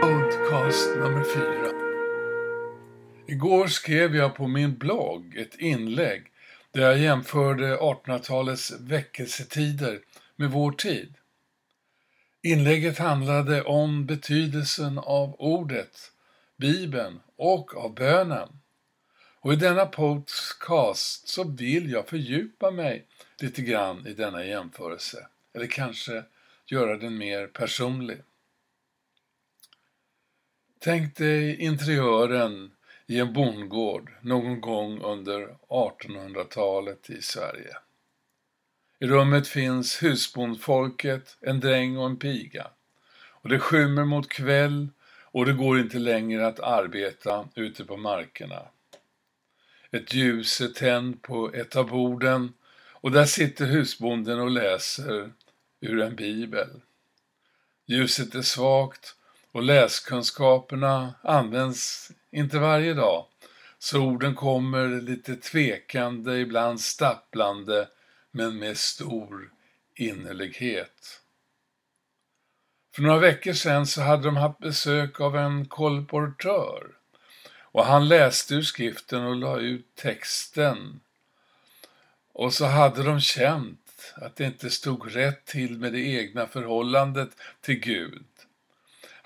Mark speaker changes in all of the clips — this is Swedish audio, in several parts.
Speaker 1: Podcast nummer fyra. Igår skrev jag på min blogg ett inlägg där jag jämförde 1800-talets väckelsetider med vår tid. Inlägget handlade om betydelsen av ordet, Bibeln och av bönen. Och i denna podcast så vill jag fördjupa mig lite grann i denna jämförelse. Eller kanske göra den mer personlig. Tänk dig interiören i en bondgård någon gång under 1800-talet i Sverige. I rummet finns husbondfolket, en dräng och en piga. Och det skymmer mot kväll och det går inte längre att arbeta ute på markerna. Ett ljus är tänd på ett av borden och där sitter husbonden och läser ur en bibel. Ljuset är svagt och läskunskaperna används inte varje dag, så orden kommer lite tvekande, ibland stapplande, men med stor innerlighet. För några veckor sedan så hade de haft besök av en kolportör och han läste ur skriften och la ut texten. Och så hade de känt att det inte stod rätt till med det egna förhållandet till Gud.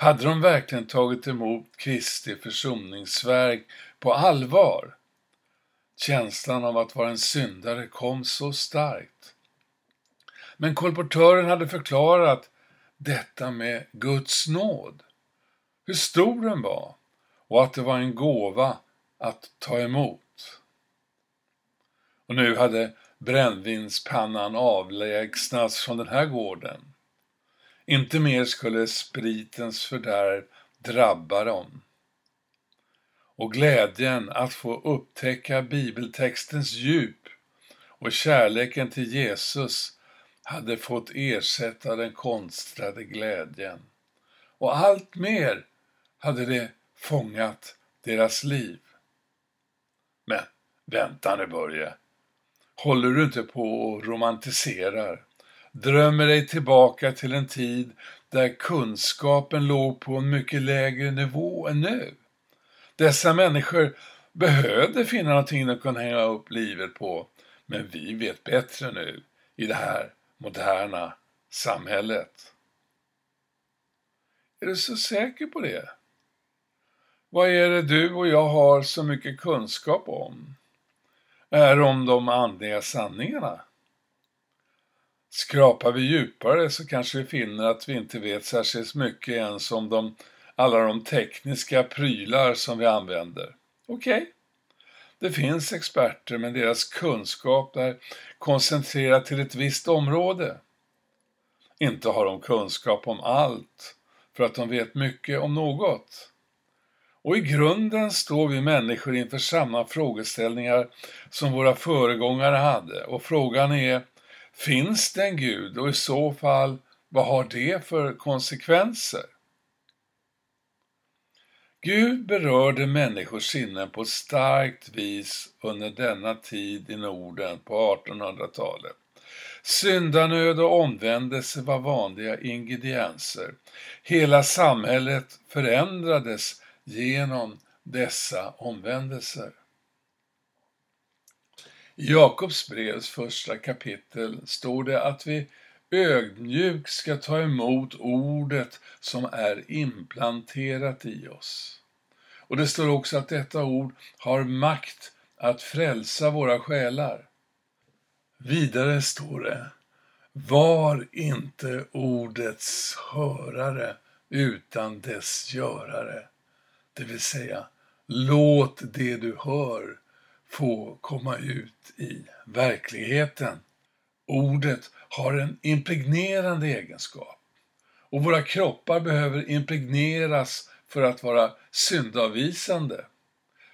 Speaker 1: Hade de verkligen tagit emot Kristi försoningsverk på allvar? Känslan av att vara en syndare kom så starkt. Men kolportören hade förklarat detta med Guds nåd, hur stor den var och att det var en gåva att ta emot. Och nu hade brännvinspannan avlägsnats från den här gården. Inte mer skulle spritens fördärv drabba dem. Och glädjen att få upptäcka bibeltextens djup och kärleken till Jesus hade fått ersätta den konstlade glädjen. Och allt mer hade det fångat deras liv. Men vänta nu Börje. Håller du inte på och romantiserar? Drömmer dig tillbaka till en tid där kunskapen låg på en mycket lägre nivå än nu. Dessa människor behövde finna någonting de kunde hänga upp livet på, men vi vet bättre nu i det här moderna samhället. Är du så säker på det? Vad är det du och jag har så mycket kunskap om? Är om de andliga sanningarna? Skrapar vi djupare så kanske vi finner att vi inte vet särskilt mycket ens om de, alla de tekniska prylar som vi använder. Okej, okay. det finns experter men deras kunskap är koncentrerad till ett visst område. Inte har de kunskap om allt för att de vet mycket om något. Och i grunden står vi människor inför samma frågeställningar som våra föregångare hade och frågan är Finns det en Gud och i så fall vad har det för konsekvenser? Gud berörde människors sinnen på ett starkt vis under denna tid i Norden på 1800-talet. Syndanöd och omvändelse var vanliga ingredienser. Hela samhället förändrades genom dessa omvändelser. I Jakobs brevs första kapitel står det att vi ödmjukt ska ta emot ordet som är implanterat i oss. Och det står också att detta ord har makt att frälsa våra själar. Vidare står det, var inte ordets hörare utan dess görare. Det vill säga, låt det du hör få komma ut i verkligheten. Ordet har en impregnerande egenskap och våra kroppar behöver impregneras för att vara syndavvisande.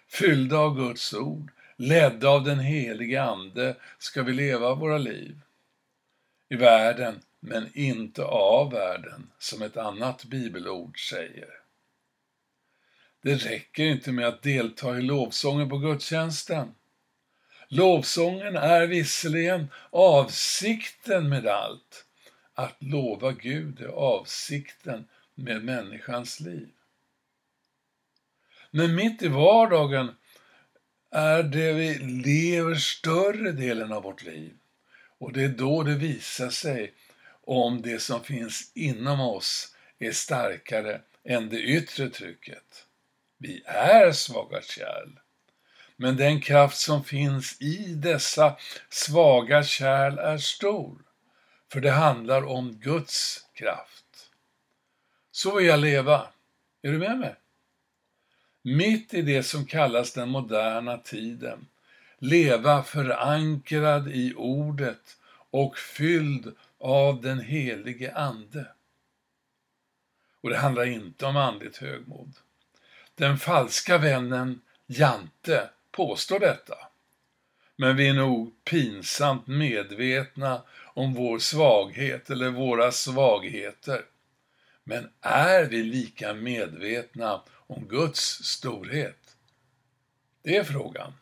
Speaker 1: Fyllda av Guds ord, ledda av den helige Ande ska vi leva våra liv. I världen, men inte av världen, som ett annat bibelord säger. Det räcker inte med att delta i lovsången på gudstjänsten. Lovsången är visserligen avsikten med allt. Att lova Gud är avsikten med människans liv. Men mitt i vardagen är det vi lever större delen av vårt liv. Och det är då det visar sig om det som finns inom oss är starkare än det yttre trycket. Vi är svaga kärl. Men den kraft som finns i dessa svaga kärl är stor. För det handlar om Guds kraft. Så vill jag leva. Är du med mig? Mitt i det som kallas den moderna tiden. Leva förankrad i ordet och fylld av den helige Ande. Och det handlar inte om andligt högmod. Den falska vännen Jante påstår detta. Men vi är nog pinsamt medvetna om vår svaghet eller våra svagheter. Men är vi lika medvetna om Guds storhet? Det är frågan.